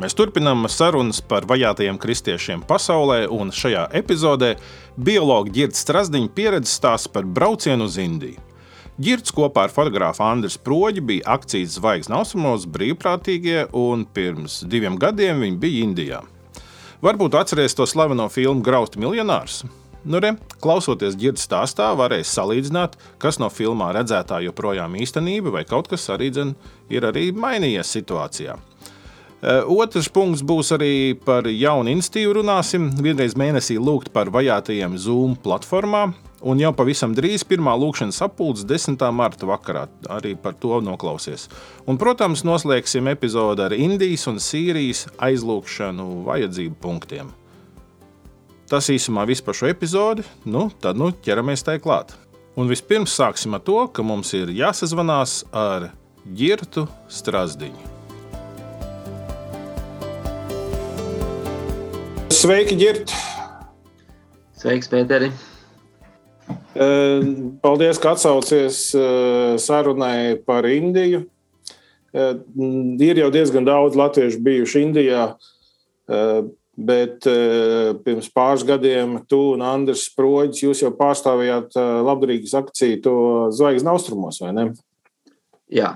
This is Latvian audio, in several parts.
Mēs turpinām sarunas par vajātajiem kristiešiem pasaulē, un šajā epizodē biologs Girts Strasdiņš pieredzi stāsta par braucienu uz Indiju. Girts kopā ar fotografu Andriu Sproģi bija akcijas Zvaigznes austrumos brīvprātīgie, un pirms diviem gadiem viņi bija Indijā. Varbūt atcerēsies to slaveno filmu Grausti miljonārs. Nu, re, klausoties ģērbtas stāstā, varēs salīdzināt, kas no filmā redzētā joprojām īstenība, vai kaut kas arī dzen, ir arī mainījies situācijā. Eh, otrs punkts būs arī par jaunu institīvu. Runāsim vienreiz mēnesī lūgt par vajātajiem Zoom platformā. Un jau pavisam drīz pirmā lūkšanas apgūles 10. marta vakarā arī par to noklausies. Un, protams, noslēgsim epizodi ar Indijas un Sīrijas aizlūgšanu vajadzību punktiem. Tas īsumā viss par šo epizodi. Nu, tad nu, ķeramies tai klāt. Un vispirms sāksim ar to, ka mums ir jāsazvanās ar Girtu Strasdiņu. Sveiki, Girt! Sveiks, Pēteri! Paldies, ka atsaucies sarunai par Indiju. Ir jau diezgan daudz latviešu bijuši Indijā, bet pirms pāris gadiem tu un Andris Sproģis, jūs jau pārstāvējāt labdarīgas akciju to zvaigznes austrumos, vai ne? Jā.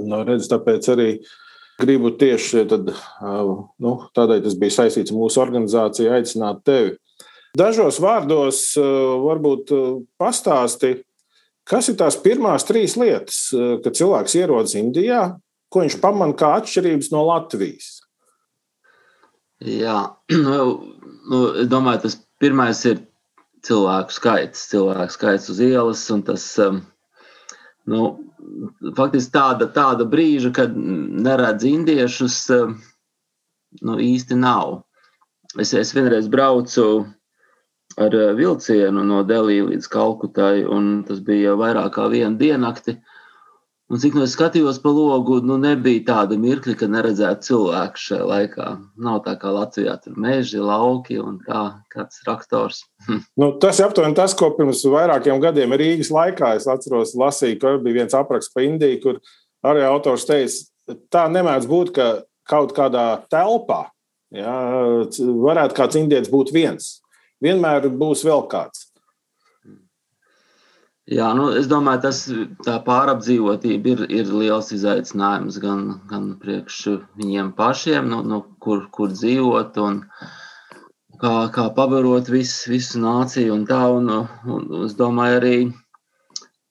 Nu, redz, tāpēc arī uh, Gribu tieši tad, nu, tādēļ tas bija saistīts ar mūsu organizāciju, aicināt tevi. Dažos vārdos varbūt pastāsti, kas ir tās pirmās trīs lietas, kad cilvēks ierodas Indijā, ko viņš pamana kā atšķirības no Latvijas. Jā, nu, nu, es domāju, tas pirmais ir cilvēku skaits, cilvēku skaits uz ielas, un tas, nu, faktiski tāda, tāda brīža, kad neredz indiešus, eh, nu, īsti nav. Es, es vienreiz braucu ar eh, vilcienu no Delī līdz Kalkutai, un tas bija vairāk kā viena diennakti. Un cik no es skatījos pa logu, nu nebija tāda mirkļa, ka neredzētu cilvēku šajā laikā. Nav tā kā Latvijā, tur meži, lauki un tā, kāds traktors. nu, tas ir aptuveni tas, ko pirms vairākiem gadiem Rīgas laikā es atceros, lasīju, ka bija viens apraksts pa Indiju, kur arī autors teica, tā nemēdz būt, ka kaut kādā telpā jā, varētu kāds indietis būt viens. Vienmēr būs vēl kāds. Jā, nu, es domāju, tas tā pārapdzīvotība ir, ir liels izaicinājums gan, gan priekš viņiem pašiem, nu, nu, kur, kur dzīvot un kā, kā pabarot visu, visu nāciju un tā. Un, un, un es domāju, arī,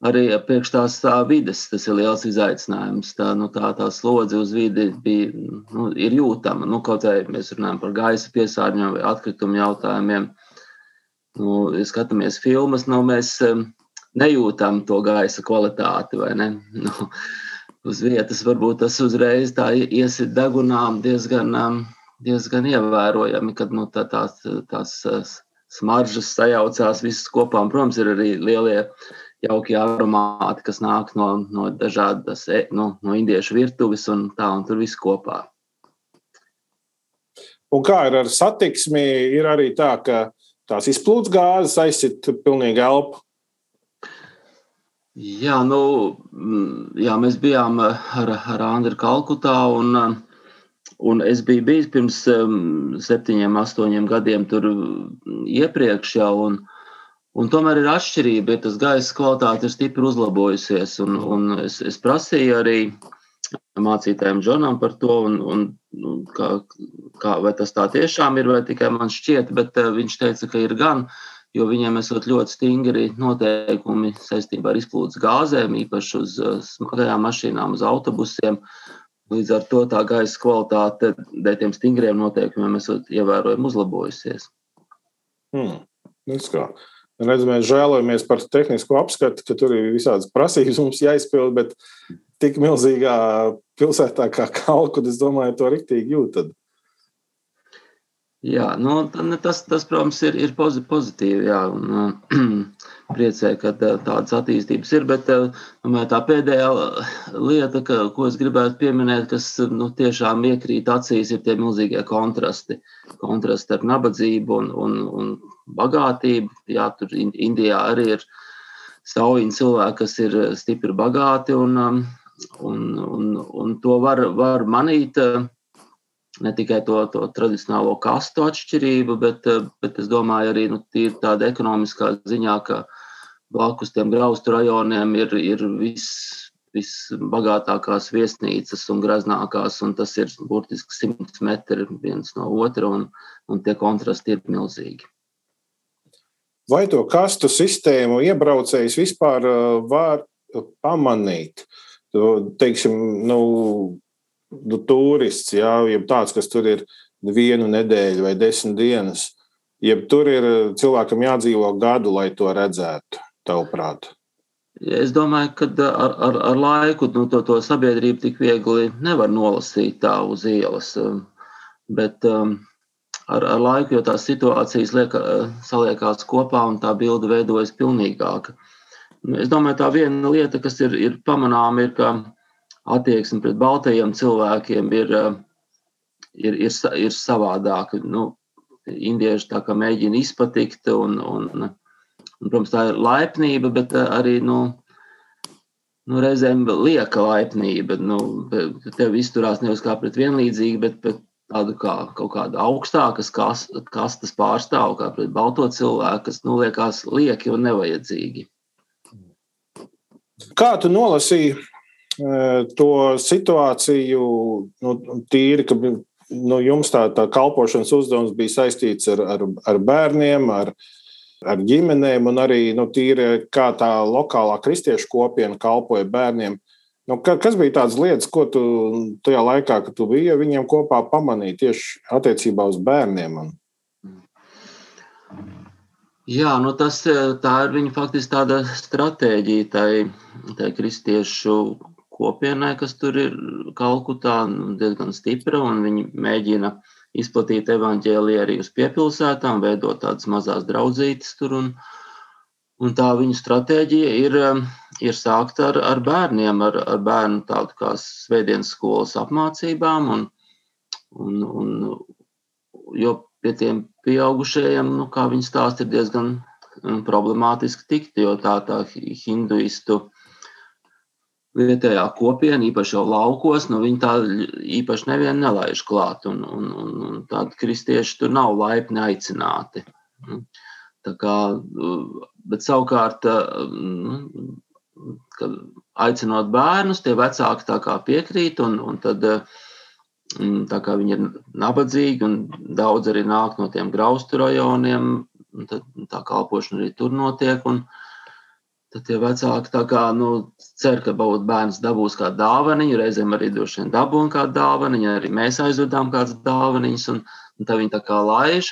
arī priekš tās tā vides tas ir liels izaicinājums. Tā, nu, tā, tā slodze uz vidi bija, nu, ir jūtama. Nu, kaut arī mēs runājam par gaisa piesārņojumu vai atkritumu jautājumiem. Nu, skatāmies filmas, nu, mēs nejūtam to gaisa kvalitāti. Nu, uz vietas varbūt tas uzreiz tā iesit degunā diezgan, um, diezgan ievērojami, kad nu, tā, tās, tās smaržas sajaucās visas kopā. Un, protams, ir arī lielie jauki aromāti, kas nāk no, no dažādas e, no, no indiešu virtuves un tā, un tur viss kopā. Un kā ir ar satiksmi? Ir arī tā, ka tās izplūdes gāzes aizsit pilnīgi elpu. Jā, nu, mm, jā, mēs bijām eh, ar, ar Andriu Kalkutā. Un, eh, un es biju bijis pirms um, septiņiem, astoņiem gadiem tur mm, iepriekš jau. Un, un tomēr ir atšķirība, ja tas gaisa kvalitāte ir stipri uzlabojusies. Un, un es, es prasīju arī mācītājiem Džonam par to, un, un kā, kā, vai tas tā tiešām ir, vai tikai man šķiet, bet uh, viņš teica, ka ir gan. Jo viņiem esot ļoti stingri noteikumi saistībā ar izplūdes gāzēm, īpaši uz smagajām mašīnām, uz autobusiem. Līdz ar to tā gaisa kvalitāte dēļ tiem stingriem noteikumiem esot ievērojami uzlabojusies. Hmm. Redz, mēs žēlojamies par tehnisko apskatu, ka tur ir visādas prasības mums jāizpild, bet tik milzīgā pilsētā kā Kalkuta, es domāju, to riktīgi jūtat. Jā, nu, tas, tas, protams, ir, ir pozitīvi. Jā, un, priecē, ka tādas attīstības ir. Bet domāju, tā pēdējā lieta, ka, ko es gribētu pieminēt, kas nu, tiešām iekrīt acīs, ir tie milzīgie kontrasti. Kontrasti starp nabadzību un, un, un bagātību. Jā, tur Indijā arī ir saujiņi cilvēki, kas ir stipri bagāti, un, um, un, un, un to var, var manīt. Uh, ne tikai to, to tradicionālo kastu atšķirību, bet, uh, bet es domāju arī nu, tāda ekonomiskā ziņā, ka blakus tiem graustu rajoniem ir, ir viss visbagātākās viesnīcas un graznākās, un tas ir burtiski 100 metri viens no otra, un, un tie kontrasti ir milzīgi. Vai to kastu sistēmu iebraucējs vispār uh, var pamanīt? Teiksim, nu, nu, turists, jā, jeb tāds, kas tur ir vienu nedēļu vai desmit dienas, jeb tur ir cilvēkam jādzīvo gadu, lai to redzētu, tavuprāt? Es domāju, ka ar, ar, ar laiku nu, to, to sabiedrību tik viegli nevar nolasīt tā uz ielas. Bet um, ar, ar laiku, jo tās situācijas lieka, saliekās kopā un tā bilde veidojas pilnīgāka. Es domāju, tā viena lieta, kas ir, ir pamanāma, ir, ka attieksme pret baltajiem cilvēkiem ir, ir, ir, ir savādāka. Nu, indieši tā kā mēģina izpatikt, un, un, un, protams, tā ir laipnība, bet arī nu, nu, reizēm lieka laipnība. Nu, tev izturās nevis kā pret vienlīdzīgu, bet, bet tādu kā kaut kādu augstākas kastes pārstāvu, kā pret balto cilvēku, kas nu liekas lieki un nevajadzīgi. Kā tu nolasīji to situāciju, nu, tīri, ka nu, jums tā, tā kalpošanas uzdevums bija saistīts ar, ar, ar bērniem, ar, ar ģimenēm, un arī nu, tīri kā tā lokālā kristiešu kopiena kalpoja bērniem. Nu, kas bija tādas lietas, ko tu tajā laikā, kad tu biji viņiem kopā, pamanīji tieši attiecībā uz bērniem? Jā, nu tas, tā ir viņa faktiski tāda stratēģija tai, tai kristiešu kopienai, kas tur ir Kalkutā nu, diezgan stipra, un viņi mēģina izplatīt evaņģēliju arī uz piepilsētām, veidot tādas mazās draudzītes tur un, Un tā viņu stratēģija ir, um, ir sākt ar, ar bērniem, ar, ar bērnu tādu kā svētdienas skolas apmācībām. Un, un, un, jo pie tiem pieaugušajiem, nu, kā viņi stāsta, ir diezgan um, problemātiski tikt, jo tā tā hinduistu vietējā kopiena, īpaši jau laukos, nu, viņi tā īpaši nevienu nelaiž klāt, un, un, un, un tādi kristieši tur nav laipni aicināti. Kā, bet savukārt, nu, aicinot bērnus, tie vecāki tā kā piekrīt, un, un tad tā kā viņi ir nabadzīgi, un daudz arī nāk no tiem graustu rajoniem, tad tā kalpošana arī tur notiek. Un, Tad tie vecāki tā kā, nu, cer, ka bērns dabūs kādu dāvaniņu, reizēm arī droši vien dabūna kādu dāvaniņu, arī mēs aizvedām kādas dāvaniņas, un, un tā viņi tā kā laiž.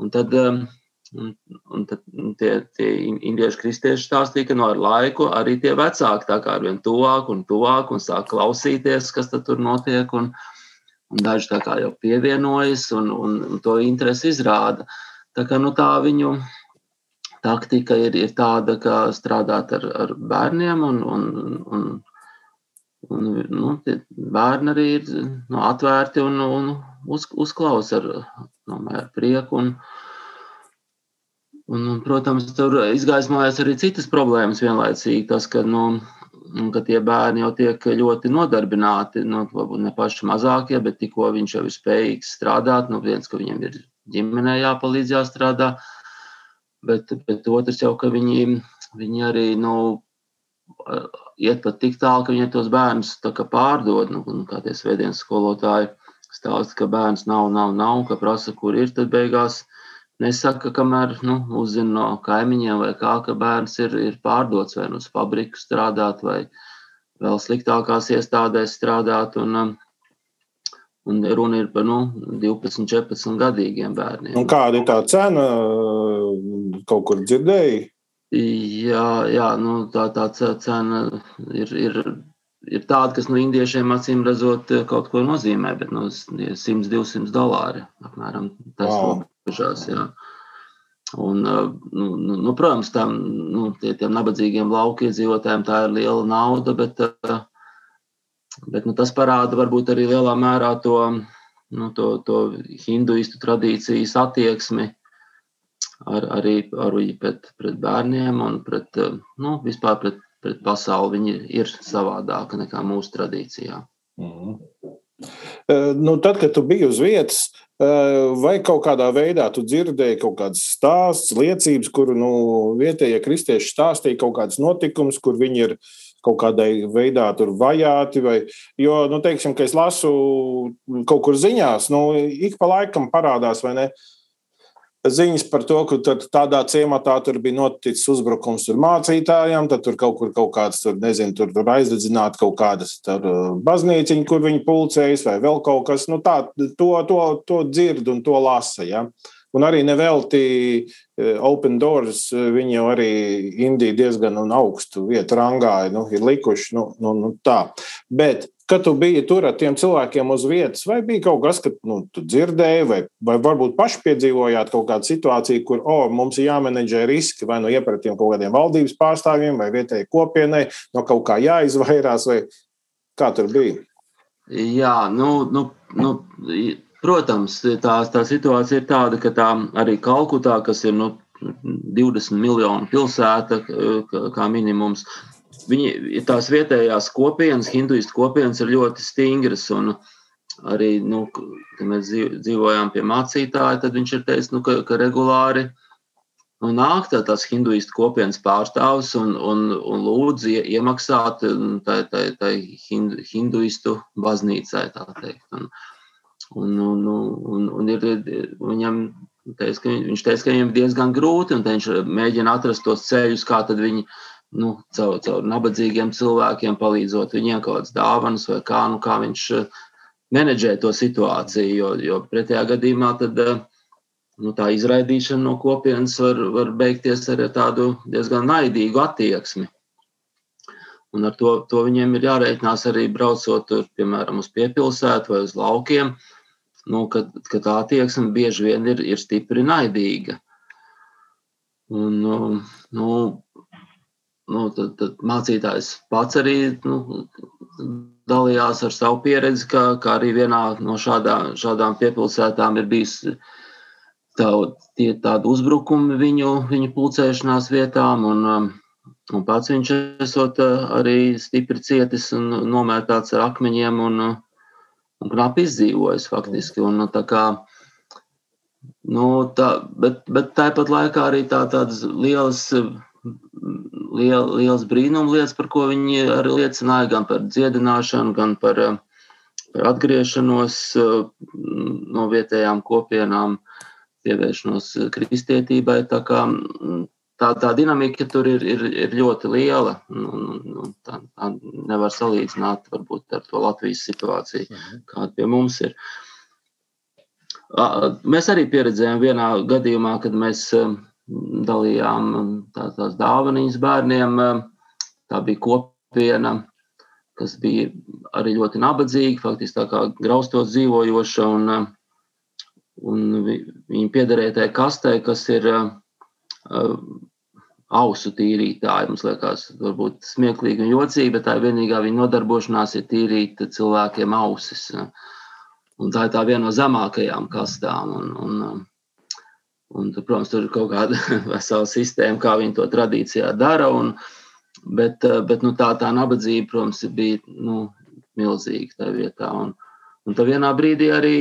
Un tad um, Un, un tad tie, tie indiešu kristieši stāstīja, ka no ar laiku arī tie vecāki tā kā ar vien tuvāk un tuvāk un sāk klausīties, kas tur notiek. Un, un daži tā kā jau pievienojas un, un, un to interesi izrāda. Tā kā nu, tā viņu taktika ir, ir tāda, ka strādāt ar, ar bērniem un, un, un, un nu, bērni arī ir nu, atvērti un, un uz, uzklausa ar, no, ar prieku. Un, Un, protams, tur izgaismojas arī citas problēmas vienlaicīgi. Tas, ka, nu, ka tie bērni jau tiek ļoti nodarbināti, nu, ne paši mazākie, bet tikko viņš jau ir spējīgs strādāt, nu, viens, ka viņam ir ģimenē jāpalīdz jāstrādā, bet, bet otrs jau, ka viņi, viņi arī, nu, iet pat tik tālu, ka viņi tos bērnus pārdod, nu, kā tie svētdienas skolotāji stāsta, ka bērns nav, nav, nav, ka prasa, kur ir, tad beigās nesaka, kamēr nu, uzzina no kaimiņiem, vai kā, ka bērns ir, ir pārdots vai nu uz fabriku strādāt, vai vēl sliktākās iestādēs strādāt. Un, um, un runa ir par nu, 12, 14 gadīgiem bērniem. Un kāda ir tā cena? Kaut kur dzirdēji? Jā, jā nu, tā, tā cena ir, ir, ir tāda, kas no indiešiem acīm redzot kaut ko nozīmē, bet no 100-200 dolāri apmēram tas wow. robežās. Jā. Un, nu, nu, nu, protams, tam nu, tie, tiem nabadzīgiem lauku iedzīvotājiem tā ir liela nauda, bet, bet nu, tas parāda varbūt arī lielā mērā to, nu, to, to hinduistu tradīcijas attieksmi ar, arī, arī pret, pret bērniem un pret, nu, vispār pret, pret pasauli. Viņi ir savādāka nekā mūsu tradīcijā. Mm -hmm. Nu, tad, kad tu biji uz vietas, vai kaut kādā veidā tu dzirdēji kaut kādas stāstus, liecības, kur nu, vietējie kristieši stāstīja kaut kādas notikumus, kur viņi ir kaut kādai veidā vajāti. Vai, jo, nu, teiksim, ka es lasu kaut kur ziņās, nu, ik pa laikam parādās, vai ne? Uh, ziņas par to, ka tādā ciematā tur bija noticis uzbrukums mācītājiem, tad tur kaut kur kaut kāds, tur, nezinu, tur, tur aizdedzināt kaut kādas tur, uh, baznīciņas, kur viņi pulcējas, vai vēl kaut kas. Nu, tā, to, to, to dzird un to lasa. Ja? Un arī nevelti uh, Open Doors, uh, viņi jau arī Indiju diezgan augstu vietu rangā nu, ir likuši. Nu, nu, nu, tā. Bet kad tu biji tur ar tiem cilvēkiem uz vietas, vai bija kaut kas, ka nu, tu dzirdēji, vai, vai varbūt paši piedzīvojāt kaut kādu situāciju, kur oh, mums ir jāmenedžē riski vai no nu iepratiem kaut kādiem valdības pārstāvjiem vai vietējai kopienai, no kaut kā jāizvairās, vai kā tur bija? Jā, nu, nu, nu, protams, tā, tā situācija ir tāda, ka tā arī Kalkutā, kas ir nu, 20 miljonu pilsēta kā minimums, Viņi, tās vietējās kopienas, hinduistu kopienas ir ļoti stingras. Arī, nu, kad mēs dzīvojām pie mācītāja, tad viņš ir teicis, nu, ka, ka regulāri nu, nāk tā, tās hinduistu kopienas pārstāvs un, un, un lūdz iemaksāt nu, tai, tai, tai hindu, hinduistu baznīcai. Un, un, un, un, un ir, viņam teica, ka viņš teica, ka viņam ir diezgan grūti, un viņš mēģina atrast tos ceļus, kā viņi nu, caur, caur nabadzīgiem cilvēkiem, palīdzot viņiem kaut kādas dāvanas vai kā, nu, kā viņš eh, menedžē to situāciju. Jo, jo pretējā gadījumā tad, eh, nu, tā izraidīšana no kopienas var, var beigties ar tādu diezgan naidīgu attieksmi. Un ar to, to viņiem ir jārēķinās arī braucot, tur, piemēram, uz piepilsētu vai uz laukiem, nu, ka, ka tā attieksme bieži vien ir, ir stipri naidīga. Un, nu, nu nu, tad, tad mācītājs pats arī nu, dalījās ar savu pieredzi, ka, ka arī vienā no šādā, šādām piepilsētām ir bijis tā, tie, tādi uzbrukumi viņu, viņu pulcēšanās vietām. Un, un pats viņš esot uh, arī stipri cietis un nomētāts ar akmeņiem un, un knapi izdzīvojis faktiski. Un, tā kā, nu, tā, bet, bet tāpat laikā arī tā, tādas lielas liel, liels brīnums lietas, par ko viņi arī liecināja, gan par dziedināšanu, gan par, par atgriešanos no vietējām kopienām, pievēršanos kristietībai. Tā, kā, tā, tā dinamika tur ir, ir, ir ļoti liela. Un, un tā, tā nevar salīdzināt varbūt ar to Latvijas situāciju, mhm. kāda pie mums ir. Mēs arī pieredzējām vienā gadījumā, kad mēs dalījām tā, tās dāvanas bērniem. Tā bija kopiena, kas bija arī ļoti nabadzīga, faktiski tā kā graustos dzīvojoša. Un, un viņi piederēja tajā kastē, kas ir ausu tīrītāji. Mums liekas, varbūt smieklīgi un jocīgi, bet tā vienīgā viņa nodarbošanās ir tīrīt cilvēkiem ausis. Un tā ir tā viena no zemākajām kastām. Un, un, Un, protams, tur ir kaut kāda vesela sistēma, kā viņi to tradīcijā dara. Un, bet bet nu, tā, tā nabadzība, protams, bija nu, milzīga tajā vietā. Un, un tā vienā brīdī arī,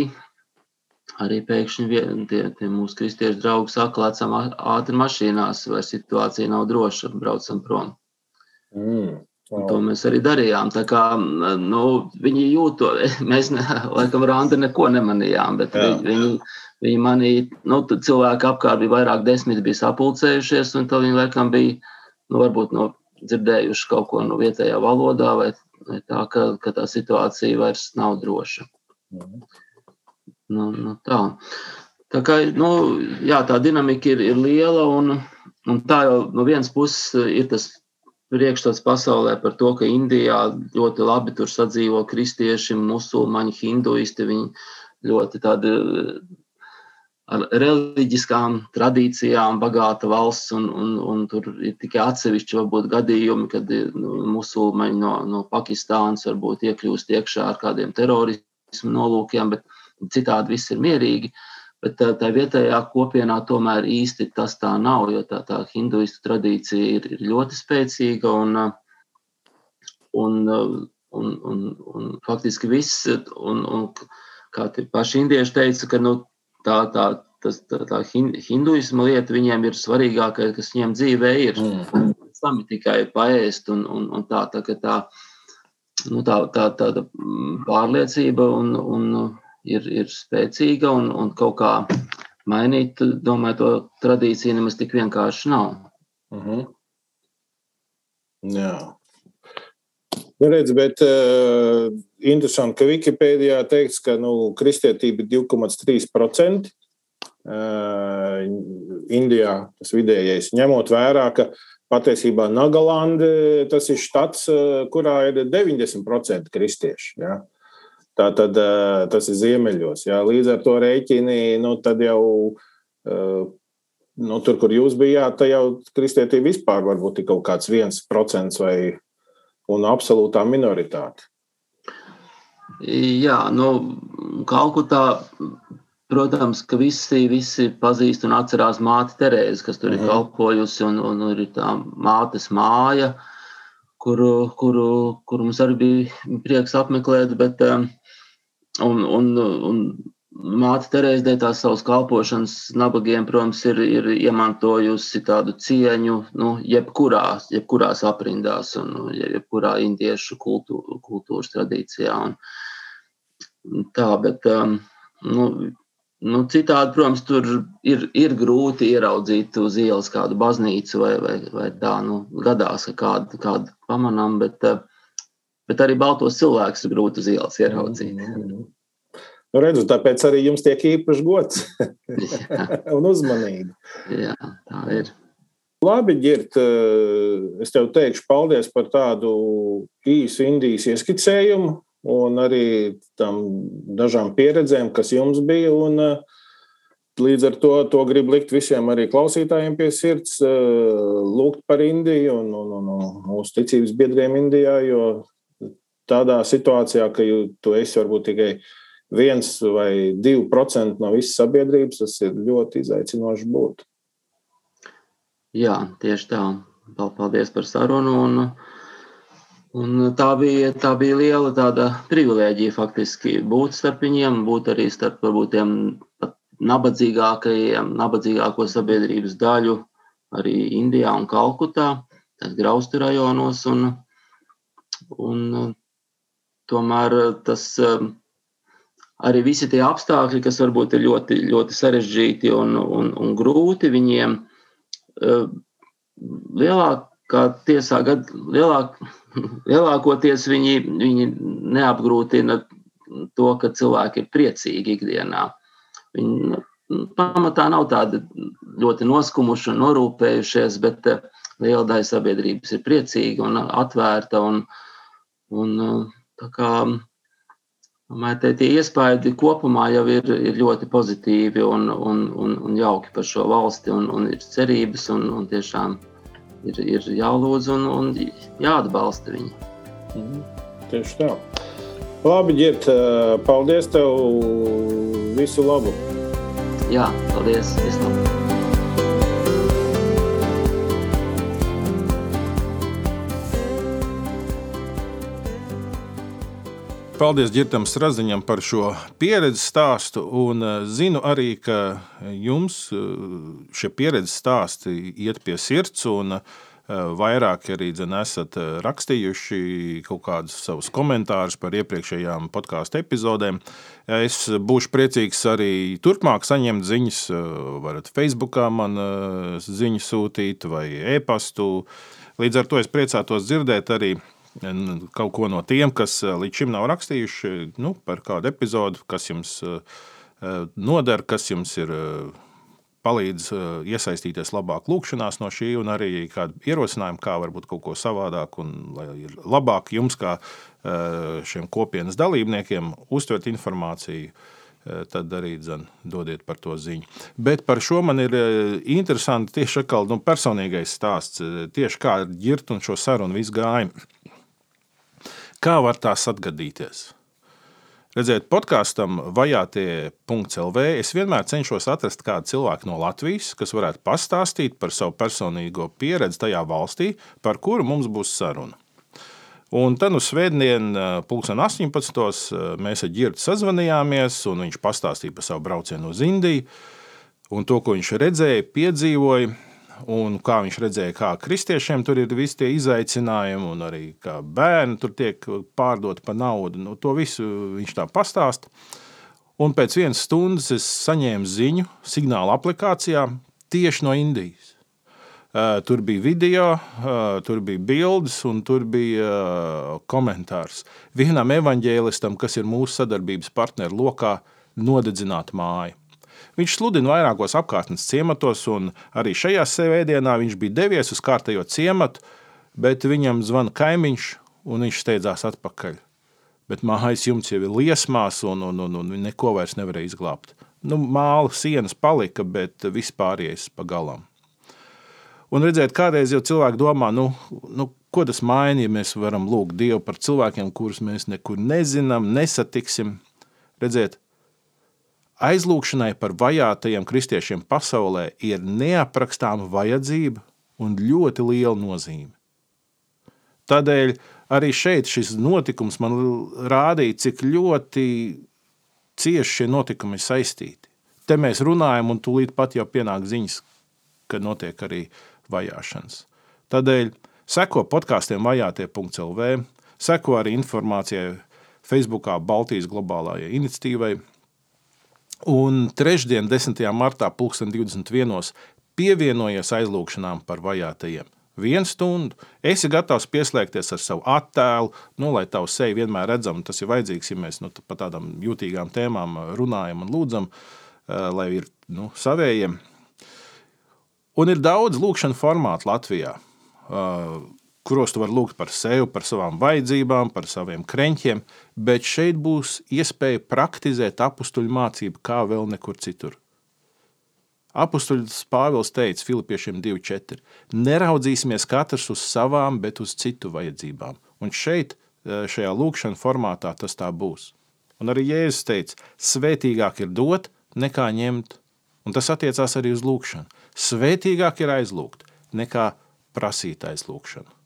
arī pēkšņi tie, tie mūsu kristiešu draugi saka, lecam ātri mašīnās, vai situācija nav droša, braucam prom. Mm. Un to mēs arī darījām. Tā kā, nu, viņi jūt to. Mēs, ne, laikam, Randa neko nemanījām, bet Jā. viņi, viņi manīja, nu, cilvēki apkārt bija vairāk desmit, bija sapulcējušies, un tad viņi, laikam, bija, nu, varbūt no dzirdējuši kaut ko no vietējā valodā, vai, vai tā, ka, ka tā situācija vairs nav droša. Mhm. Nu, nu, tā. tā kā, nu, jā, tā dinamika ir, ir liela, un, un tā jau no vienas puses ir tas priekšstats pasaulē par to, ka Indijā ļoti labi tur sadzīvo kristieši, musulmaņi, hinduisti. Viņi ļoti tādi ar reliģiskām tradīcijām bagāta valsts, un, un, un tur ir tikai atsevišķi varbūt gadījumi, kad nu, musulmaņi no, no Pakistānas varbūt iekļūst iekšā ar kādiem terorismu nolūkiem, bet citādi viss ir mierīgi. Bet tā, tā vietējā kopienā tomēr īsti tas tā nav, jo tā, tā hinduistu tradīcija ir, ir ļoti spēcīga un, un, un, un, un faktiski viss, un, un kā paši indieši teica, ka nu, tā, tā, tas, tā, tā hinduisma lieta viņiem ir svarīgākais, kas viņiem dzīvē ir. Mm. Tam ir tikai paēst un, un, un tā, tā, tā, nu, tā, tā, tāda pārliecība un, un ir, ir spēcīga un, un kaut kā mainīt, domāju, to tradīciju nemaz tik vienkārši nav. Uh mhm. -huh. Jā. Nu, redz, bet uh, interesanti, ka Wikipēdijā teikts, ka nu, kristietība ir 2,3%. Uh, Indijā tas vidējais, ņemot vērā, ka patiesībā Nagalanda tas ir štats, uh, kurā ir 90% kristieši. Ja? Tā tad tas ir ziemeļos. Jā. Līdz ar to rēķini, nu, tad jau nu, tur, kur jūs bijāt, tā jau kristietība vispār varbūt ir kaut kāds viens procents vai un absolūtā minoritāte. Jā, nu, Kalkutā, protams, ka visi, visi pazīst un atcerās māti Terēzi, kas tur mm -hmm. ir mhm. kalpojusi, un, un ir tā mātes māja, kuru, kuru, kuru mums arī bija prieks apmeklēt, bet um, Un, un, un māte Terēze dēļ tās savas kalpošanas nabagiem, protams, ir, ir iemantojusi tādu cieņu nu, jebkurās, jebkurās aprindās un nu, jebkurā indiešu kultū, kultūras tradīcijā. Un tā, bet um, nu, nu, citādi, protams, tur ir, ir grūti ieraudzīt uz ielas kādu baznīcu vai, vai, vai tā, nu, gadās, ka kādu, kādu pamanām, bet uh, bet arī baltos cilvēkus ir grūti uz ielas ieraudzīt. Mm -hmm. Nu, redzu, tāpēc arī jums tiek īpašs gods un uzmanība. Jā, tā ir. Labi, Girt, eh, es tev teikšu paldies par tādu īsu Indijas ieskicējumu un arī tam dažām pieredzēm, kas jums bija. Un, eh, Līdz ar to, to gribu likt visiem arī klausītājiem pie sirds, eh, lūgt par Indiju un, un, un, un mūsu ticības biedriem Indijā, jo tādā situācijā, ka tu esi varbūt tikai viens vai divi procenti no visas sabiedrības, tas ir ļoti izaicinoši būt. Jā, tieši tā. Paldies par sarunu. Un, un tā, bija, tā bija liela tāda privilēģija faktiski būt starp viņiem, būt arī starp varbūt tiem nabadzīgākajiem, nabadzīgāko sabiedrības daļu arī Indijā un Kalkutā, graustu rajonos. Un, un Tomēr eh, tas eh, arī visi tie apstākļi, kas varbūt ir ļoti, ļoti sarežģīti un, un, un grūti, viņiem eh, lielākā tiesā, gad, lielāk, lielākoties viņi, viņi neapgrūtina to, ka cilvēki ir priecīgi ikdienā. Viņi nu, pamatā nav tādi ļoti noskumuši un norūpējušies, bet liela daļa sabiedrības ir priecīga un atvērta. Un, un, Tā kā Domāju, tie iespaidi kopumā jau ir, ir ļoti pozitīvi un, un, un, un jauki par šo valsti. Un, un ir cerības, un, un tiešām ir, ir jālūdz un, un jāatbalsta viņi. Mhm. Tieši tā. Labi, Girt, paldies tev! Visu labu! Jā, paldies! Vislabāk! Paldies Girtam Straziņam par šo pieredzes stāstu. Un eh, zinu arī, ka jums eh, šie pieredzes stāsti iet pie sirds. Un, Vairāk arī dzen, esat rakstījuši kaut kādus savus komentārus par iepriekšējām podkāstu epizodēm. Es būšu priecīgs arī turpmāk saņemt ziņas. Varat Facebookā man ziņu sūtīt vai e-pastu. Līdz ar to es priecātos dzirdēt arī kaut ko no tiem, kas līdz šim nav rakstījuši nu, par kādu epizodu, kas jums noder, kas jums ir palīdz eh, iesaistīties labāk lūkšanās no šī, un arī kādu ierosinājumu, kā varbūt kaut ko savādāk, un lai ir labāk jums, kā eh, šiem kopienas dalībniekiem, uztvert informāciju. Eh, tad arī dzen, dodiet par to ziņu. Bet par šo man ir interesanti tieši atkal, nu, personīgais stāsts. Tieši kā ar ģirtu un šo sarunu visu gājumu. Kā var tās atgadīties? Redziet, podkāstam vajātie.lv es vienmēr cenšos atrast kādu cilvēku no Latvijas, kas varētu pastāstīt par savu personīgo pieredzi tajā valstī, par kuru mums būs saruna. Un tad uz svētdienu, pulksten 18. mēs ar Girtu sazvanījāmies, un viņš pastāstīja par savu braucienu uz Indiju un to, ko viņš redzēja, piedzīvoja un kā viņš redzēja, kā kristiešiem tur ir visi tie izaicinājumi, un arī kā bērni tur tiek pārdoti par naudu. Nu, to visu viņš tā pastāsta. Un pēc vienas stundas es saņēmu ziņu, signāla aplikācijā tieši no Indijas. Uh, tur bija video, uh, tur bija bildes un tur bija uh, komentārs. Vienam evaņģēlistam, kas ir mūsu sadarbības partneru lokā, nodedzināt māju. Viņš sludina vairākos apkārtnes ciematos, un arī šajā svētdienā viņš bija devies uz kārtējo ciematu, bet viņam zvana kaimiņš, un viņš steidzās atpakaļ. Bet mājas jumts jau ir liesmās, un, un, un, un neko vairs nevarēja izglābt. Nu, māla sienas palika, bet vispārējais pa galam. Un redzēt, kādreiz jau cilvēki domā, nu, nu, ko tas maina, ja mēs varam lūgt Dievu par cilvēkiem, kurus mēs nekur nezinām, nesatiksim. Redzēt, Aizlūgšanai par vajātajiem kristiešiem pasaulē ir neaprakstāma vajadzība un ļoti liela nozīme. Tādēļ arī šeit šis notikums man rādīja, cik ļoti cieši šie notikumi ir saistīti. Te mēs runājam, un tūlīt pat jau pienāk ziņas, ka notiek arī vajāšanas. Tādēļ seko podkāstiem vajātie.lv, seko arī informācijai Facebookā Baltijas globālajai iniciatīvai Un trešdien, 10. martā, 2021. pievienojies aizlūgšanām par vajātajiem. Vienu stundu esi gatavs pieslēgties ar savu attēlu, nu, lai tavu seju vienmēr redzam. Tas ir vajadzīgs, ja mēs nu, par tādām jutīgām tēmām runājam un lūdzam, eh, lai ir nu, savējiem. Un ir daudz lūkšanu formātu Latvijā. Kuros tu vari lūgt par sevi, par savām vajadzībām, par saviem kreņķiem, bet šeit būs iespēja praktizēt apakstuļu mācību kā vēl nekur citur. Apostoļs Pāvils teica Filipiešiem 2,4. Neraudzīsimies katrs uz savām, bet uz citu vajadzībām. Un šeit, e, šajā lūkšanā formātā, tas tā būs. Un arī Jēzus teica, svētīgāk ir dot, nekā ņemt. Un tas attiecās arī uz lūkšanu. Svētīgāk ir aizlūgt, nekā prasīt aizlūgšanu.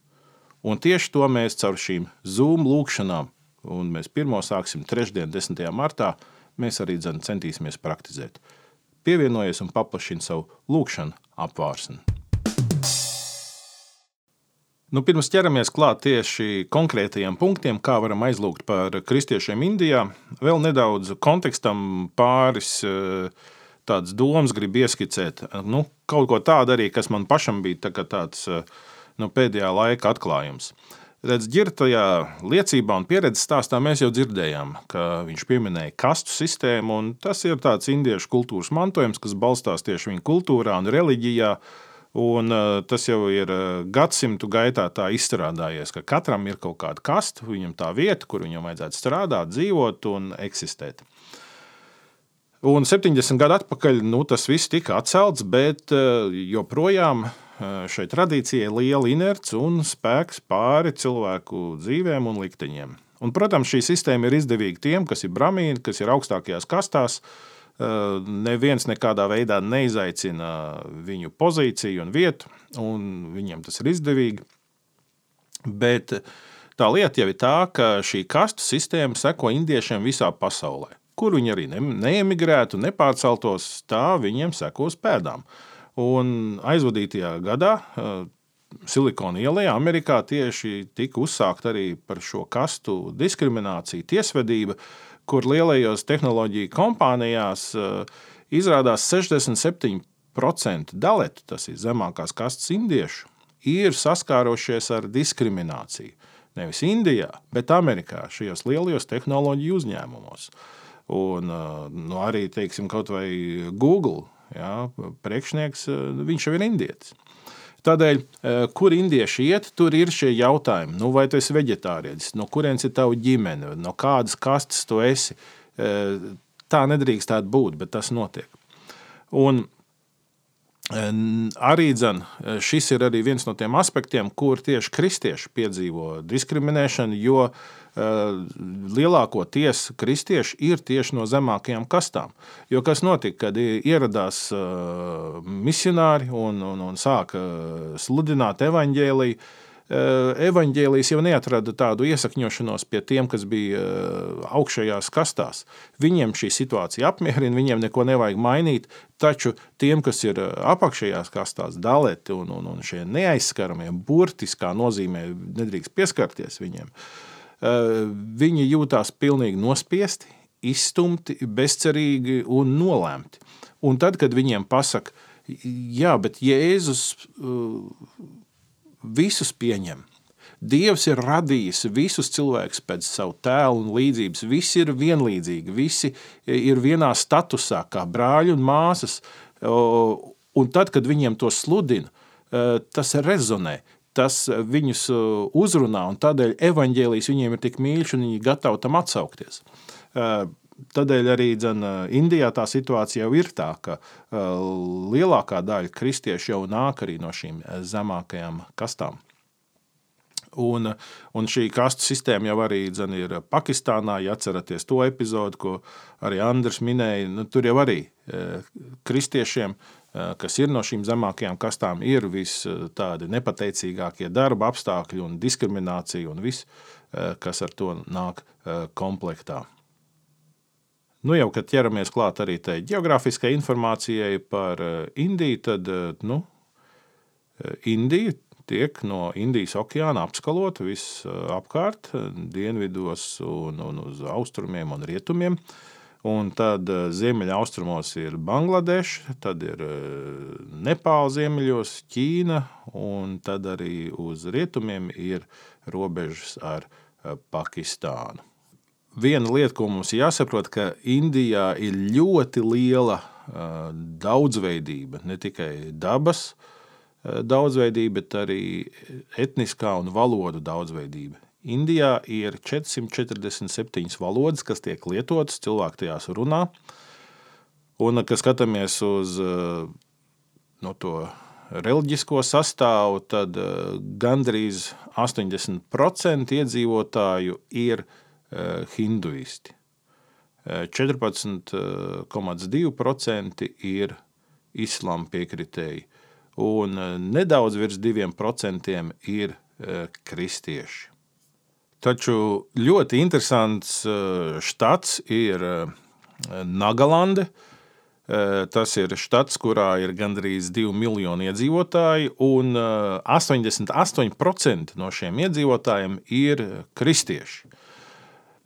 Un tieši to mēs caur šīm Zoom lūkšanām, un mēs pirmo sāksim trešdien, 10. martā, mēs arī dzen, centīsimies praktizēt. Pievienojies un paplašini savu lūkšanu apvārsni. Nu, pirms ķeramies klāt tieši konkrētajiem punktiem, kā varam aizlūgt par kristiešiem Indijā, vēl nedaudz kontekstam pāris eh, tādas domas gribu ieskicēt. Nu, kaut ko tādu arī, kas man pašam bija tā tāds uh, nu, pēdējā laika atklājums. Redz, ģirtajā liecībā un pieredzes stāstā mēs jau dzirdējām, ka viņš pieminēja kastu sistēmu, un tas ir tāds indiešu kultūras mantojums, kas balstās tieši viņa kultūrā un reliģijā. Un, uh, tas jau ir uh, gadsimtu gaitā tā izstrādājies, ka katram ir kaut kāda kasta, viņam tā vieta, kur viņam vajadzētu strādāt, dzīvot un eksistēt. Un 70 gadu atpakaļ nu, tas viss tika atcelts, bet uh, joprojām šai tradīcijai liela inerce un spēks pāri cilvēku dzīvēm un likteņiem. Un, protams, šī sistēma ir izdevīga tiem, kas ir brāmīni, kas ir augstākajās kastās. Neviens nekādā veidā neizaicina viņu pozīciju un vietu, un viņiem tas ir izdevīgi. Bet tā lieta jau ir tā, ka šī kastu sistēma seko indiešiem visā pasaulē. Kur viņi arī neemigrētu, nepārceltos, tā viņiem sekos pēdām. Uh, Un aizvadītajā gadā Silikona ielā, Amerikā tieši tika uzsākta arī par šo kastu diskrimināciju, tiesvedība, kur lielajos tehnoloģiju kompānijās izrādās 67% daletu, tas ir zemākās kastes indiešu, ir saskārušies ar diskrimināciju. Nevis Indijā, bet Amerikā, šajos lielajos tehnoloģiju uzņēmumos. Un, nu, arī teiksim, kaut vai Google jā, priekšnieks, viņš jau ir indietis. Tādēļ, kur indieši iet, tur ir šie jautājumi. Nu, vai tu esi vegetārietis, no kurienes ir tava ģimene, no kādas kastes tu esi. Tā nedrīkstētu būt, bet tas notiek. Un Arī dzen, šis ir arī viens no tiem aspektiem, kur tieši kristieši piedzīvo diskriminēšanu, jo lielākoties kristieši ir tieši no zemākajām kastām. Jo kas notika, kad ieradās misionāri un, un, un sāka sludināt evaņģēliju? Eh, evaņģēlijas jau neatrada tādu iesakņošanos pie tiem, kas bija eh, augšējās kastās. Viņiem šī situācija apmierina, viņiem neko nevajag mainīt, taču tiem, kas ir eh, apakšējās kastās, daleti un, un, un šie neaizskaramie, burtiskā nozīmē nedrīkst pieskarties viņiem, viņi jūtās pilnīgi nospiesti, izstumti, bezcerīgi un nolēmti. Un tad, kad viņiem pasaka, jā, bet Jēzus visus pieņem. Dievs ir radījis visus cilvēkus pēc savu tēlu un līdzības. Visi ir vienlīdzīgi, visi ir vienā statusā, kā brāļi un māsas. Un tad, kad viņiem to sludina, tas rezonē, tas viņus uzrunā, un tādēļ evaņģēlijas viņiem ir tik mīļš, un viņi ir gatavi tam atsaukties. Tādēļ arī dzen, Indijā tā situācija jau ir tā, ka lielākā daļa kristiešu jau nāk arī no šīm zemākajām kastām. Un, un šī kastu sistēma jau arī dzen, ir Pakistānā. Ja atceraties to epizodi, ko arī Andris minēja, nu, tur jau arī kristiešiem, kas ir no šīm zemākajām kastām, ir vis tādi nepateicīgākie darba apstākļi un diskriminācija un viss, kas ar to nāk komplektā. Nu, jau kad ķeramies klāt arī tai geogrāfiskai informācijai par eh, Indiju, tad eh, nu, eh, Indija tiek no Indijas okeāna apskalota visapkārt, dienvidos un, un uz austrumiem un rietumiem. Un tad ziemeļaustrumos ir Bangladeša, tad ir Nepāla ziemeļos, Ķīna, un tad arī uz rietumiem ir robežas ar Pakistānu viena lieta, ko mums jāsaprot, ka Indijā ir ļoti liela daudzveidība, ne tikai dabas daudzveidība, bet arī etniskā un valodu daudzveidība. Indijā ir 447 valodas, kas tiek lietotas, cilvēki tajās runā. Un, kad skatāmies uz no to reliģisko sastāvu, tad gandrīz 80% iedzīvotāju ir Eh, hinduisti. 14,2% eh, ir islāma piekritēji, un eh, nedaudz virs 2% ir kristieši. Taču ļoti interesants štats ir Nagalande. Tas ir štats, kurā ir gandrīz 2 miljoni iedzīvotāji, un 88% no šiem iedzīvotājiem ir kristieši.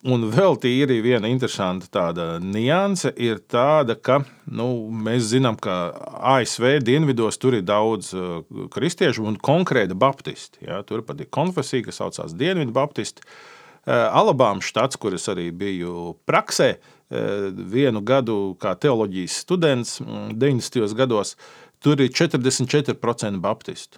Un vēl tīri viena interesanta tāda nianse ir tāda, ka nu, mēs zinām, ka ASV dienvidos tur ir daudz uh, kristiešu un konkrēti baptisti. Ja? Tur pat ir konfesija, kas saucās Dienvidu baptisti. Uh, Alabāmas štats, kur es arī biju praksē, uh, vienu gadu kā teoloģijas students 90. Mm, gados, tur ir 44% baptistu.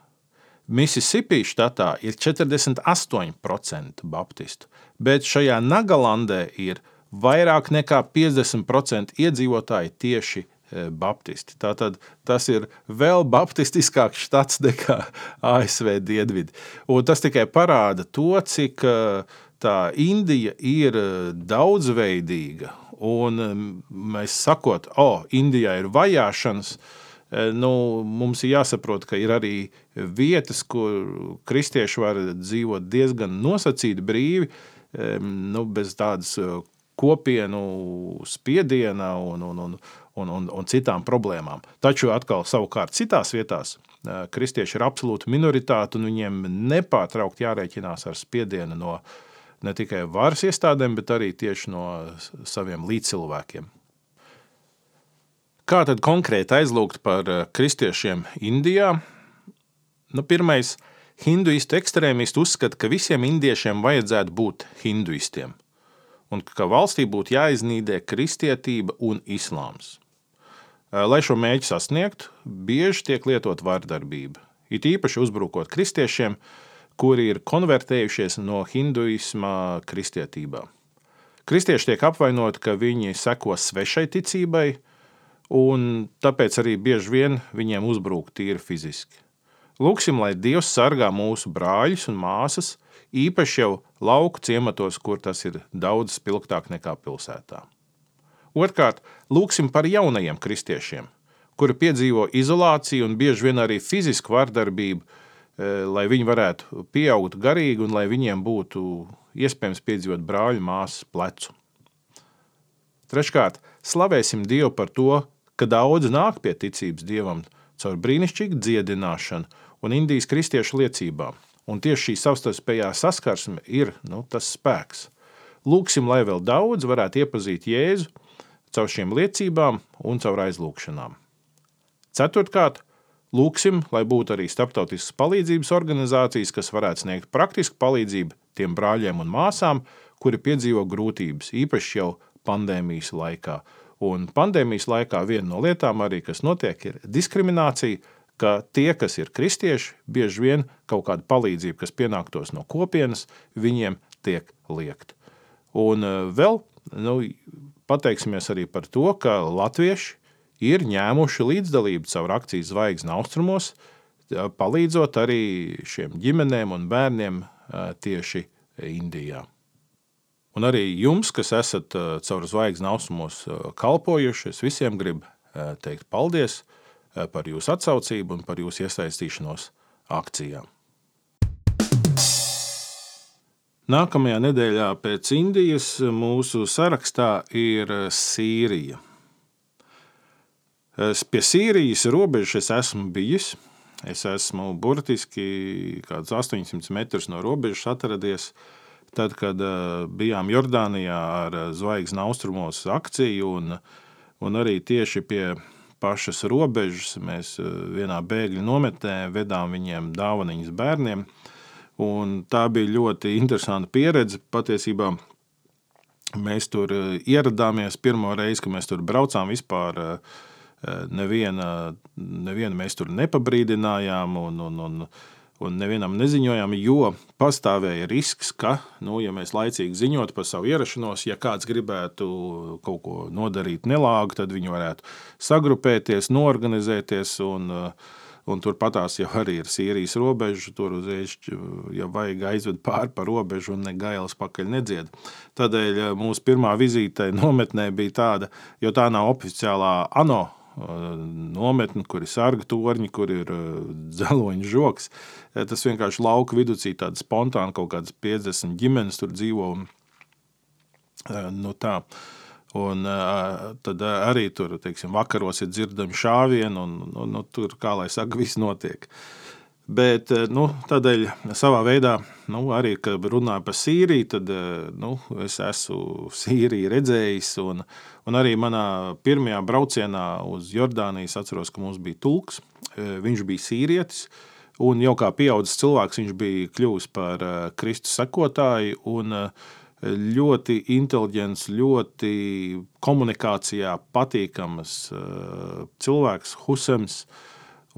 Mississippi štatā ir 48% baptistu, bet šajā Nagalandē ir vairāk nekā 50% iedzīvotāji tieši e, baptisti. Tātad tas ir vēl baptistiskāks štats nekā ASV dienvidi. Un tas tikai parāda to, cik e, tā Indija ir e, daudzveidīga. Un mēs sakot, o, oh, Indijā ir vajāšanas, uh, nu, mums ir jāsaprot, ka ir arī vietas, kur kristieši var dzīvot diezgan nosacīti brīvi, nu, bez tādas eh, kopienu spiediena un, un, un, un, un, un citām problēmām. Taču atkal, savukārt, citās vietās kristieši ir absolūta minoritāte, un viņiem nepārtraukti jārēķinās ar spiedienu no ne tikai varas iestādēm, bet arī tieši no saviem līdzcilvēkiem. Kā tad konkrēti aizlūgt par kristiešiem Indijā? Nu, pirmais, hinduistu ekstrēmisti uzskata, ka visiem indiešiem vajadzētu būt hinduistiem – un ka valstī būtu jāiznīdē kristietība un islāms. Lai šo mērķi sasniegtu, bieži tiek lietot vardarbība, it īpaši uzbrukot kristiešiem, kuri ir konvertējušies no hinduisma kristietībā. Kristieši tiek apvainoti, ka viņi seko svešai ticībai, un tāpēc arī bieži vien viņiem uzbrūk tīri fiziski. Lūksim, lai Dievs sargā mūsu brāļus un māsas, īpaši jau lauku ciematos, kur tas ir daudz spilgtāk nekā pilsētā. Otrkārt, lūksim par jaunajiem kristiešiem, kuri piedzīvo izolāciju un bieži vien arī fizisku vardarbību, e, lai viņi varētu pieaugt garīgi un lai viņiem būtu iespējams piedzīvot brāļu māsas plecu. Treškārt, slavēsim Dievu par to, ka daudz nāk pie ticības Dievam caur brīnišķīgu dziedināšanu un Indijas kristiešu liecībām. Un tieši šī savstarpējā saskarsme ir nu, tas spēks. Lūksim, lai vēl daudz varētu iepazīt Jēzu caur šīm liecībām un caur aizlūgšanām. Ceturtkārt, lūksim, lai būtu arī starptautiskas palīdzības organizācijas, kas varētu sniegt praktisku palīdzību tiem brāļiem un māsām, kuri piedzīvo grūtības, īpaši jau pandēmijas laikā. Un pandēmijas laikā viena no lietām, arī, kas notiek, ir diskriminācija ka tie, kas ir kristieši, bieži vien kaut kāda palīdzība, kas pienāktos no kopienas, viņiem tiek liekt. Un e, vēl nu, pateiksimies arī par to, ka latvieši ir ņēmuši līdzdalību caur akciju Zvaigznes austrumos, e, palīdzot arī šiem ģimenēm un bērniem e, tieši Indijā. Un arī jums, kas esat caur Zvaigznes austrumos kalpojuši, es visiem gribu teikt paldies – Eh, par jūsu atsaucību un par jūsu iesaistīšanos akcijā. Nākamajā nedēļā pēc Indijas mūsu sarakstā ir Sīrija. Pie Sīrijas robežas es esmu bijis. Es esmu burtiski kaut kāds 800 metrus no robežas atradies. Tad, kad eh, bijām Jordānijā ar Zvaigznes austrumos akciju, un, un arī tieši pie pašas robežas. Mēs eh, vienā bēgļu nometnē vedām viņiem dāvaniņas bērniem. Un tā bija ļoti interesanta pieredze. Patiesībā mēs tur eh, ieradāmies pirmo reizi, kad mēs tur braucām vispār. Eh, neviena, neviena mēs tur nepabrīdinājām, un, un, un un nevienam neziņojām, jo pastāvēja risks, ka, nu, ja mēs laicīgi ziņotu par savu ierašanos, ja kāds gribētu kaut ko nodarīt nelāgu, tad viņi varētu sagrupēties, norganizēties. Un, un turpatās jau arī ir Sīrijas robeža. Tur uzreiz, ja vajag aizved pāri pa robežu un ne gailas pakaļ nedzied. Tādēļ mūsu pirmā vizīte nometnē bija tāda, jo tā nav oficiālā ANO nometni, kur ir sarga torņi, kur ir dzeloņa žoks. Tas vienkārši lauka vidū tāda spontāna kaut kādas 50 ģimenes tur dzīvo. Nu, tā. Un tad arī tur teiksim, vakaros ir dzirdami šāvieni, un nu, nu, tur, kā lai saka, viss notiek. Uh, Bet eh, nu, tādēļ savā veidā, nu, arī kad runāju par Sīriju, tad eh, nu, es esmu Sīriju redzējis. Un, un arī manā pirmajā braucienā uz Jordāniju es atceros, ka mums bija tulks. Eh, viņš bija sīrietis. Un jau kā pieaugušs cilvēks, viņš bija kļuvis par Kristus sekotāju. Un, ļoti inteliģents, ļoti komunikācijā patīkams cilvēks, Husems. Uh,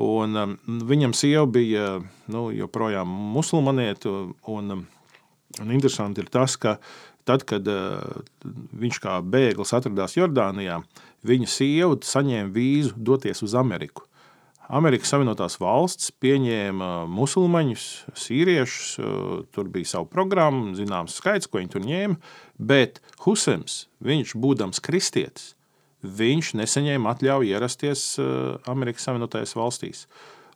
Un, um, viņam sieva bija nu, joprojām musulmaniete. Un, um, un interesanti ir tas, ka tad, kad uh, viņš kā bēglis atradās Jordānijā, viņa sieva saņēma vīzu doties uz Ameriku. Amerikas Savienotās valsts pieņēma musulmaņus, sīriešus, uh, tur bija sava programma, zināms skaits, ko viņi tur ņēma, bet Husems, viņš būdams kristietis, viņš nesaņēma atļauju ierasties eh, Amerikas Savienotajās valstīs.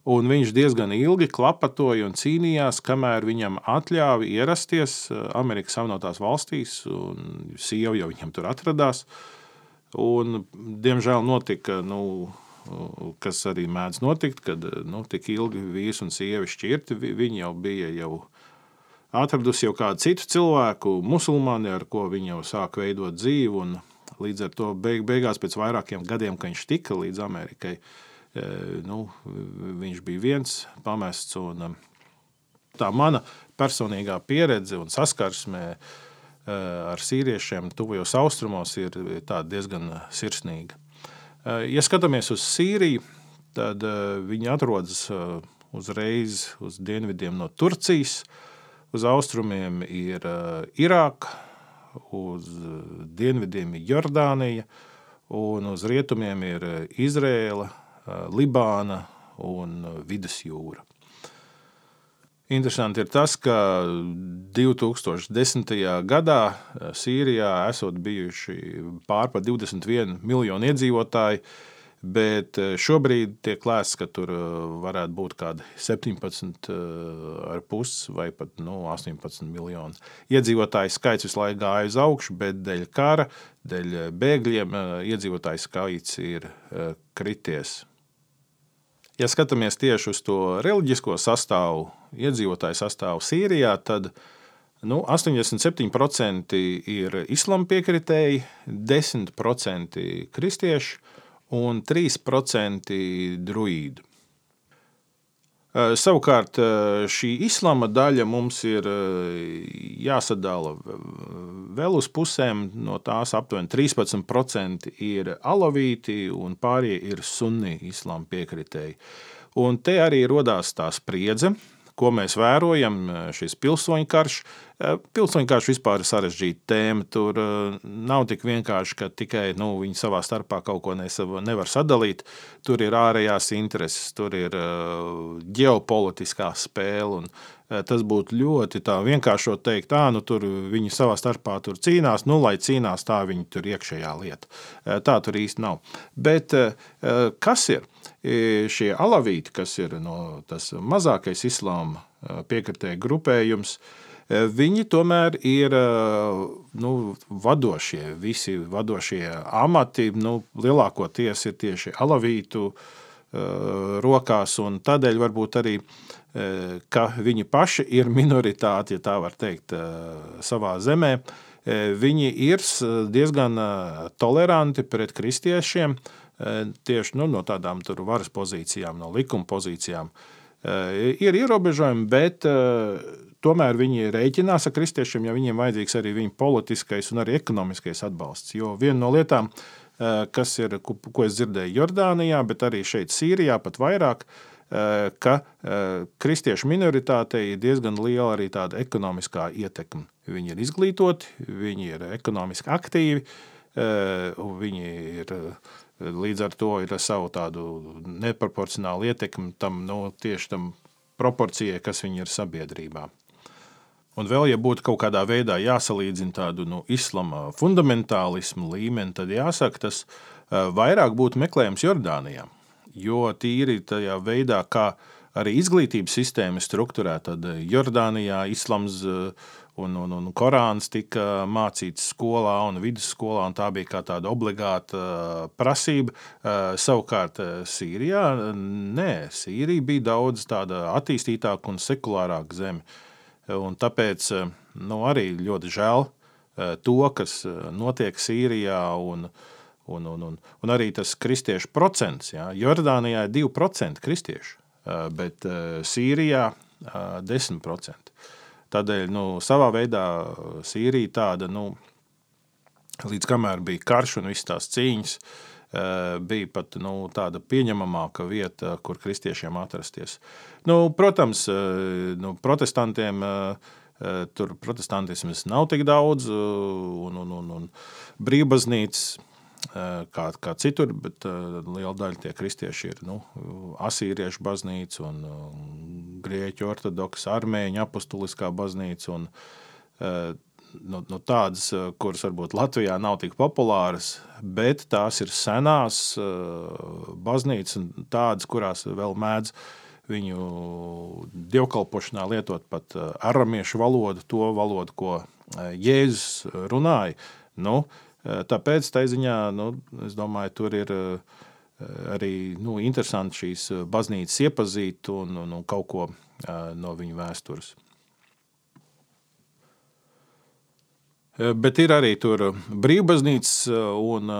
Un viņš diezgan ilgi klapatoja un cīnījās, kamēr viņam atļāva ierasties eh, Amerikas Savienotās valstīs, un sieva jau viņam tur atradās. Un, diemžēl notika, nu, kas arī mēdz notikt, kad nu, tik ilgi vīrs un sieva šķirti. Viņi jau bija jau atradusi jau kādu citu cilvēku, musulmani, ar ko viņi jau sāk veidot dzīvi. Līdz ar to beig, beigās, pēc vairākiem gadiem, kad viņš tika līdz Amerikai, nu, viņš bija viens pamests. Un, tā mana personīgā pieredze un saskarsme ar sīviešiem tuvajos austrumos ir diezgan sirsnīga. Ja skatāmies uz Sīriju, tad viņi atrodas uzreiz uz dienvidiem no Turcijas. Uz austrumiem ir Irāka, uz dienvidiem ir Jordānija, un uz rietumiem ir Izrēla, Libāna un Vidusjūra. Interesanti ir tas, ka 2010. gadā Sīrijā esot bijuši pārpa 21 miljoni iedzīvotāji, bet šobrīd tiek lēsts, ka tur varētu būt kādi 17,5 vai pat nu, 18 miljoni. Iedzīvotāju skaits visu laiku gāja uz augšu, bet dēļ kara, dēļ bēgļiem iedzīvotāju skaits ir krities. Ja skatāmies tieši uz to reliģisko sastāvu, iedzīvotāju sastāvu Sīrijā, tad nu, 87% ir islāma piekritēji, 10% kristieši un 3% druīdi. Savukārt šī islāma daļa mums ir jāsadala vēl uz pusēm. No tās aptuveni 13% ir alavīti un pārējie ir sunni islāma piekritēji. Un te arī radās tā spriedze, ko mēs vērojam, šis pilsoņu karš. Pilsoņu karš vispār ir sarežģīta tēma. Tur nav tik vienkārši, ka tikai nu, viņi savā starpā kaut ko nevar sadalīt. Tur ir ārējās intereses, tur ir ģeopolitiskā spēle. Tas būtu ļoti vienkārši teikt, ka nu, viņi savā starpā tur cīnās, nu, lai cīnās tā viņa tur iekšējā lieta. Tā tur īsti nav. Bet kas ir? Šie alavīti, kas ir no tas mazākais islāma piekritēju grupējums, viņi tomēr ir nu, vadošie, visi vadošie amati, nu, lielākoties ir tieši alavītu rokās, un tādēļ varbūt arī, ka viņi paši ir minoritāte, ja tā var teikt, savā zemē, viņi ir diezgan toleranti pret kristiešiem, tieši nu, no tādām varas pozīcijām, no likuma pozīcijām. Ir ierobežojumi, bet tomēr viņi rēķinās ar kristiešiem, ja viņiem vajadzīgs arī viņa politiskais un arī ekonomiskais atbalsts. Jo viena no lietām, kas ir, ko es dzirdēju Jordānijā, bet arī šeit Sīrijā pat vairāk, ka kristiešu minoritātei ir diezgan liela arī tāda ekonomiskā ietekme. Viņi ir izglītoti, viņi ir ekonomiski aktīvi, viņi ir Līdz ar to ir savu tādu neproporcionālu ietekmi tam, nu, tieši tam proporcijai, kas viņi ir sabiedrībā. Un vēl, ja būtu kaut kādā veidā jāsalīdzina tādu nu, islama fundamentālismu līmeni, tad jāsaka, tas vairāk būtu meklējams Jordānijā. Jo tīri tajā veidā, kā arī izglītības sistēma ir strukturēta, tad Jordānijā islams un, un, un Korāns tika mācīts skolā un vidusskolā, un tā bija kā tāda obligāta uh, prasība. Uh, savukārt uh, Sīrijā, nē, Sīrija bija daudz attīstītāka un sekulārāka zeme. Un tāpēc nu, arī ļoti žēl to, kas notiek Sīrijā. Un, un, un, un, un arī tas kristiešu procents. Jā. Jordānijā ir 2% kristiešu, bet Sīrijā 10%. Tādēļ nu, savā veidā Sīrija tāda, nu, līdz kamēr bija karš un visas tās cīņas, eh, bija pat nu, tāda pieņemamāka vieta, kur kristiešiem atrasties. Nu, protams, eh, nu, protestantiem tur protestantisms nav tik daudz, un, un, un, un brīvbaznīcas kā, kā citur, bet liela daļa tie kristieši ir nu, asīriešu baznīca un grieķu ortodoksa armēņu apustuliskā baznīca. Un, nu, nu, tādas, kuras varbūt Latvijā nav tik populāras, bet tās ir senās baznīcas, tādas, kurās vēl mēdz viņu dievkalpošanā lietot pat aramiešu valodu, to valodu, ko Jēzus runāja. Nu, Tāpēc tā ziņā, nu, es domāju, tur ir arī nu, interesanti šīs baznīcas iepazīt un, un, un kaut ko no viņu vēstures. Bet ir arī tur brīvbaznīcas un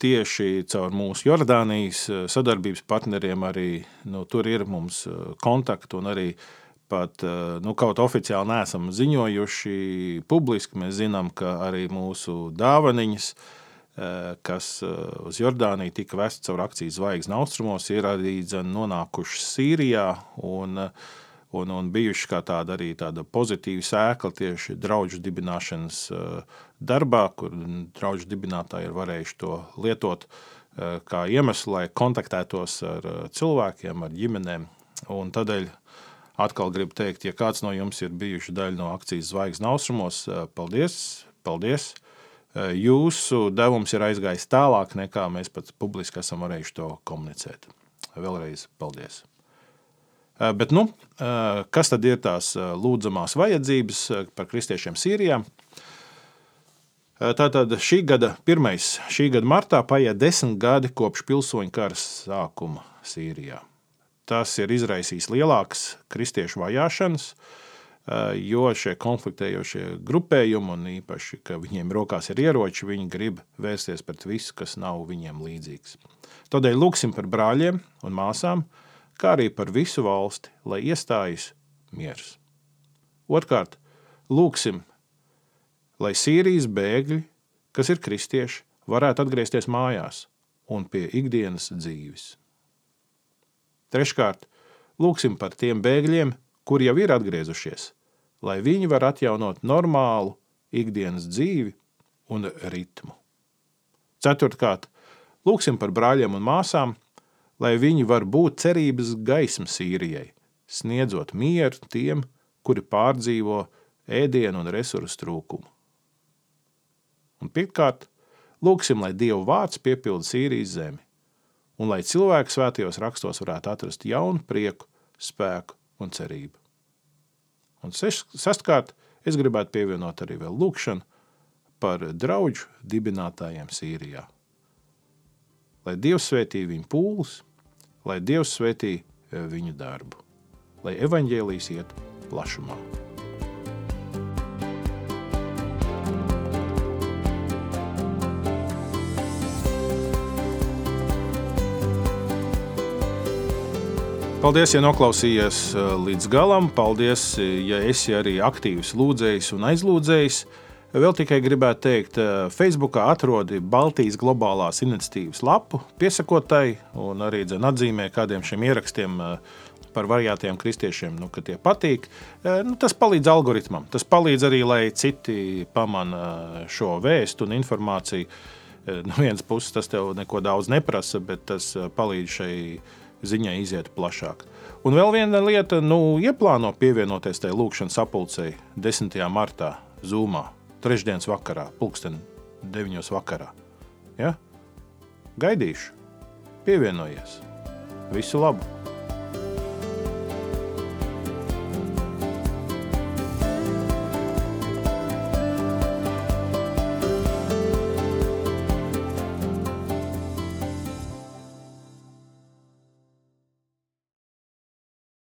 tieši caur mūsu Jordānijas sadarbības partneriem arī nu, tur ir mums kontakti un arī uh, pat eh, nu, kaut oficiāli neesam ziņojuši publiski. Mēs zinām, ka arī mūsu dāvaniņas, eh, kas eh, uz Jordāniju tika vestas caur akciju zvaigznes austrumos, ir arī nonākušas Sīrijā. Un, un, un bijuši tāda arī tāda pozitīva sēkla tieši draugu dibināšanas darbā, kur draugu dibinātāji ir varējuši to lietot kā iemeslu, lai kontaktētos ar cilvēkiem, ar ģimenēm. Un tādēļ Atkal gribu teikt, ja kāds no jums ir bijuši daļa no akcijas Zvaigznes austrumos, eh, paldies! paldies. Eh, jūsu devums ir aizgājis tālāk, nekā mēs pat publiski esam varējuši to komunicēt. Vēlreiz paldies! Eh, bet, nu, kas tad ir tās lūdzamās vajadzības par kristiešiem Sīrijā? Tātad šī gada pirmais, šī gada martā paiet desmit gadi kopš pilsoņu kara sākuma Sīrijā. Tas ir izraisījis lielākas kristiešu vajāšanas, eh, jo šie konfliktējošie grupējumi, un īpaši, ka viņiem rokās ir ieroči, viņi grib vērsties pret visu, kas nav viņiem līdzīgs. Tādēļ lūgsim par brāļiem un māsām, kā arī par visu valsti, lai iestājas miers. Otrkārt, lūgsim, lai Sīrijas bēgļi, kas ir kristieši, varētu atgriezties mājās un pie ikdienas dzīves. Treškārt, lūgsim par tiem bēgļiem, kuri jau ir atgriezušies, lai viņi var atjaunot normālu ikdienas dzīvi un ritmu. Ceturtkārt, lūgsim par brāļiem un māsām, lai viņi var būt cerības gaisma Sīrijai, sniedzot mieru tiem, kuri pārdzīvo ēdienu un resursu trūkumu. Un pirmkārt, lūgsim, lai Dieva vārds piepilda Sīrijas zemi un lai cilvēki svētajos rakstos varētu atrast jaunu prieku, spēku un cerību. Un sestkārt, es gribētu pievienot arī vēl lūkšanu par draugu dibinātājiem Sīrijā. Lai Dievs svētī viņu pūles, lai Dievs svētī viņu darbu, lai evaņģēlīs iet plašumā. Paldies, ja noklausījies eh, līdz galam. Paldies, ja esi arī aktīvs lūdzējs un aizlūdzējs. Vēl tikai gribētu teikt, eh, Facebookā atrodi Baltijas globālās iniciatīvas lapu, piesakot tai un arī atzīmē kādiem šiem ierakstiem eh, par variantiem kristiešiem, nu, ka tie patīk. Nu, tas palīdz algoritmam. Tas palīdz arī, lai citi pamana šo vēstu un informāciju. No vienas puses tas tev neko daudz neprasa, bet tas palīdz šai ziņai iziet plašāk. Un vēl viena lieta, nu, ieplāno pievienoties tai lūkšanas sapulcei 10. martā Zūmā, trešdienas vakarā, pulksten 9. vakarā. Ja? Gaidīšu, pievienojies. Visu labu!